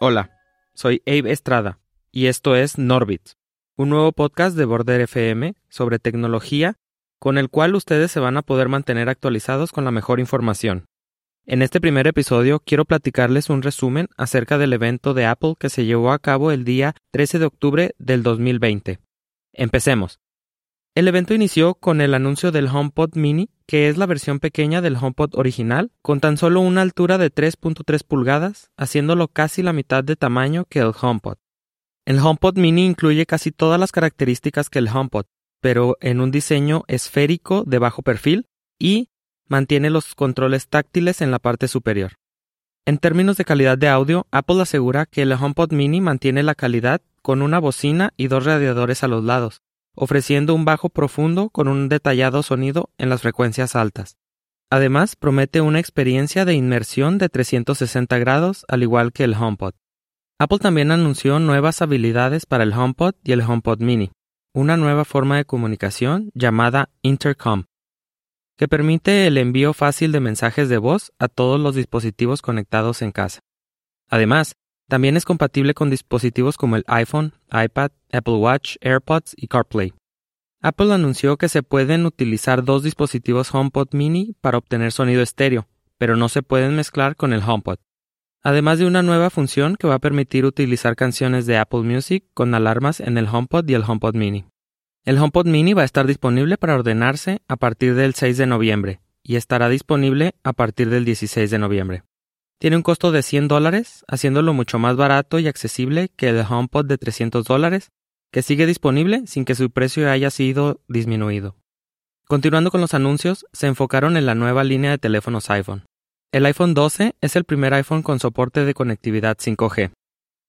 Hola, soy Abe Estrada y esto es Norbit, un nuevo podcast de Border FM sobre tecnología con el cual ustedes se van a poder mantener actualizados con la mejor información. En este primer episodio quiero platicarles un resumen acerca del evento de Apple que se llevó a cabo el día 13 de octubre del 2020. Empecemos. El evento inició con el anuncio del HomePod Mini, que es la versión pequeña del HomePod original, con tan solo una altura de 3.3 pulgadas, haciéndolo casi la mitad de tamaño que el HomePod. El HomePod Mini incluye casi todas las características que el HomePod, pero en un diseño esférico de bajo perfil y mantiene los controles táctiles en la parte superior. En términos de calidad de audio, Apple asegura que el HomePod Mini mantiene la calidad con una bocina y dos radiadores a los lados, ofreciendo un bajo profundo con un detallado sonido en las frecuencias altas. Además, promete una experiencia de inmersión de 360 grados al igual que el HomePod. Apple también anunció nuevas habilidades para el HomePod y el HomePod Mini, una nueva forma de comunicación llamada Intercom, que permite el envío fácil de mensajes de voz a todos los dispositivos conectados en casa. Además, también es compatible con dispositivos como el iPhone, iPad, Apple Watch, AirPods y CarPlay. Apple anunció que se pueden utilizar dos dispositivos HomePod mini para obtener sonido estéreo, pero no se pueden mezclar con el HomePod. Además de una nueva función que va a permitir utilizar canciones de Apple Music con alarmas en el HomePod y el HomePod mini. El HomePod mini va a estar disponible para ordenarse a partir del 6 de noviembre y estará disponible a partir del 16 de noviembre. Tiene un costo de 100 dólares, haciéndolo mucho más barato y accesible que el HomePod de 300 dólares, que sigue disponible sin que su precio haya sido disminuido. Continuando con los anuncios, se enfocaron en la nueva línea de teléfonos iPhone. El iPhone 12 es el primer iPhone con soporte de conectividad 5G.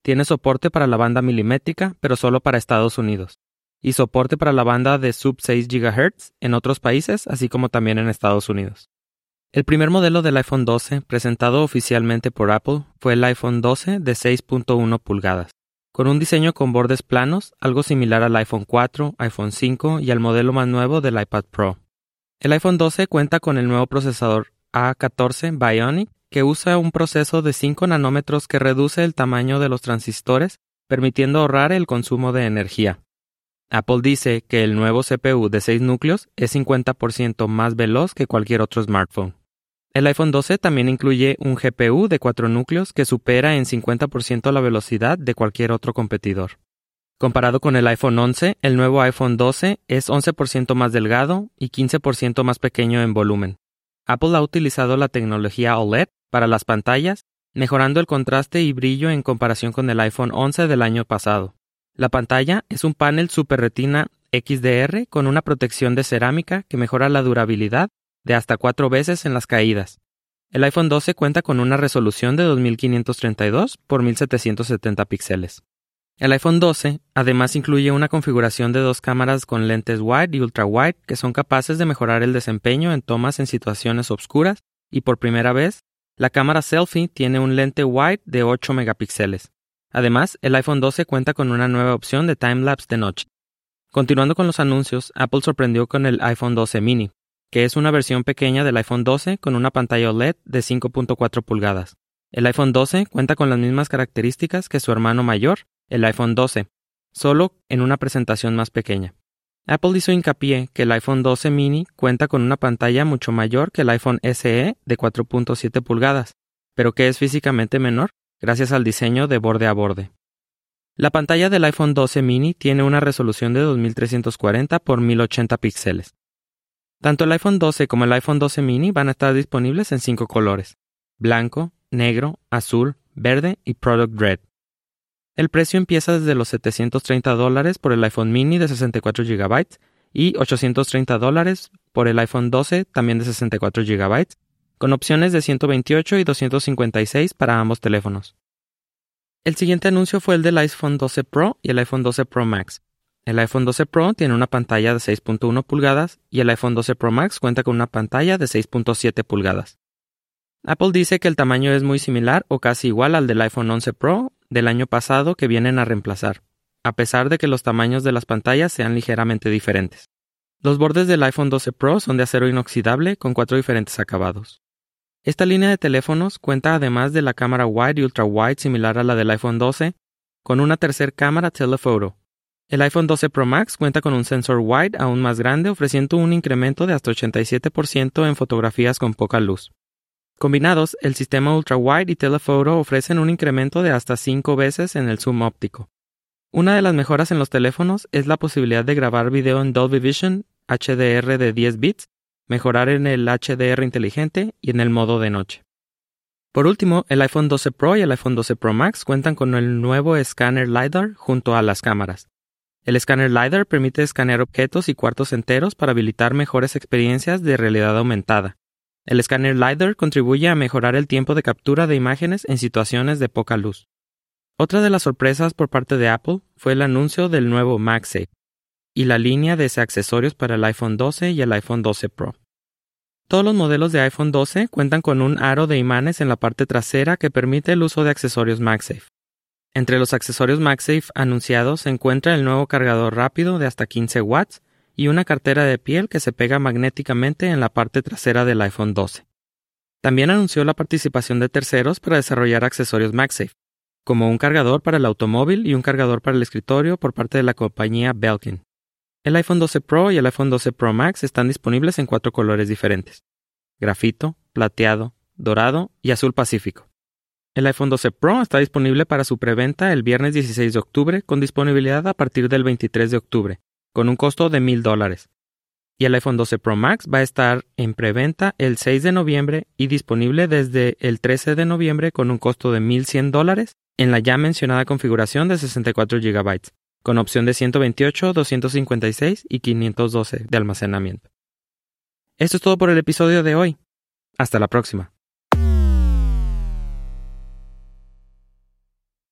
Tiene soporte para la banda milimétrica, pero solo para Estados Unidos, y soporte para la banda de sub 6 GHz en otros países, así como también en Estados Unidos. El primer modelo del iPhone 12 presentado oficialmente por Apple fue el iPhone 12 de 6.1 pulgadas, con un diseño con bordes planos, algo similar al iPhone 4, iPhone 5 y al modelo más nuevo del iPad Pro. El iPhone 12 cuenta con el nuevo procesador A14 Bionic, que usa un proceso de 5 nanómetros que reduce el tamaño de los transistores, permitiendo ahorrar el consumo de energía. Apple dice que el nuevo CPU de 6 núcleos es 50% más veloz que cualquier otro smartphone. El iPhone 12 también incluye un GPU de 4 núcleos que supera en 50% la velocidad de cualquier otro competidor. Comparado con el iPhone 11, el nuevo iPhone 12 es 11% más delgado y 15% más pequeño en volumen. Apple ha utilizado la tecnología OLED para las pantallas, mejorando el contraste y brillo en comparación con el iPhone 11 del año pasado. La pantalla es un panel Super Retina XDR con una protección de cerámica que mejora la durabilidad de hasta cuatro veces en las caídas. El iPhone 12 cuenta con una resolución de 2532 x 1770 píxeles. El iPhone 12 además incluye una configuración de dos cámaras con lentes wide y ultra wide que son capaces de mejorar el desempeño en tomas en situaciones oscuras y por primera vez, la cámara selfie tiene un lente wide de 8 megapíxeles. Además, el iPhone 12 cuenta con una nueva opción de timelapse de noche. Continuando con los anuncios, Apple sorprendió con el iPhone 12 mini, que es una versión pequeña del iPhone 12 con una pantalla OLED de 5.4 pulgadas. El iPhone 12 cuenta con las mismas características que su hermano mayor, el iPhone 12, solo en una presentación más pequeña. Apple hizo hincapié que el iPhone 12 mini cuenta con una pantalla mucho mayor que el iPhone SE de 4.7 pulgadas, pero que es físicamente menor gracias al diseño de borde a borde. La pantalla del iPhone 12 mini tiene una resolución de 2340 x 1080 píxeles, tanto el iPhone 12 como el iPhone 12 mini van a estar disponibles en cinco colores, blanco, negro, azul, verde y Product Red. El precio empieza desde los 730 dólares por el iPhone mini de 64 GB y 830 dólares por el iPhone 12 también de 64 GB, con opciones de 128 y 256 para ambos teléfonos. El siguiente anuncio fue el del iPhone 12 Pro y el iPhone 12 Pro Max, el iPhone 12 Pro tiene una pantalla de 6.1 pulgadas y el iPhone 12 Pro Max cuenta con una pantalla de 6.7 pulgadas. Apple dice que el tamaño es muy similar o casi igual al del iPhone 11 Pro del año pasado que vienen a reemplazar, a pesar de que los tamaños de las pantallas sean ligeramente diferentes. Los bordes del iPhone 12 Pro son de acero inoxidable con cuatro diferentes acabados. Esta línea de teléfonos cuenta además de la cámara wide y ultra wide similar a la del iPhone 12, con una tercera cámara telephoto. El iPhone 12 Pro Max cuenta con un sensor wide aún más grande ofreciendo un incremento de hasta 87% en fotografías con poca luz. Combinados, el sistema ultra wide y telephoto ofrecen un incremento de hasta 5 veces en el zoom óptico. Una de las mejoras en los teléfonos es la posibilidad de grabar video en Dolby Vision HDR de 10 bits mejorar en el HDR inteligente y en el modo de noche. Por último, el iPhone 12 Pro y el iPhone 12 Pro Max cuentan con el nuevo escáner LiDAR junto a las cámaras. El escáner LiDAR permite escanear objetos y cuartos enteros para habilitar mejores experiencias de realidad aumentada. El escáner LiDAR contribuye a mejorar el tiempo de captura de imágenes en situaciones de poca luz. Otra de las sorpresas por parte de Apple fue el anuncio del nuevo MagSafe, y la línea de accesorios para el iPhone 12 y el iPhone 12 Pro. Todos los modelos de iPhone 12 cuentan con un aro de imanes en la parte trasera que permite el uso de accesorios MagSafe. Entre los accesorios MagSafe anunciados se encuentra el nuevo cargador rápido de hasta 15 watts y una cartera de piel que se pega magnéticamente en la parte trasera del iPhone 12. También anunció la participación de terceros para desarrollar accesorios MagSafe, como un cargador para el automóvil y un cargador para el escritorio por parte de la compañía Belkin. El iPhone 12 Pro y el iPhone 12 Pro Max están disponibles en cuatro colores diferentes. Grafito, plateado, dorado y azul pacífico. El iPhone 12 Pro está disponible para su preventa el viernes 16 de octubre con disponibilidad a partir del 23 de octubre, con un costo de $1,000 dólares. Y el iPhone 12 Pro Max va a estar en preventa el 6 de noviembre y disponible desde el 13 de noviembre con un costo de $1,100 dólares en la ya mencionada configuración de 64 GB con opción de 128, 256 y 512 de almacenamiento. Esto es todo por el episodio de hoy. Hasta la próxima.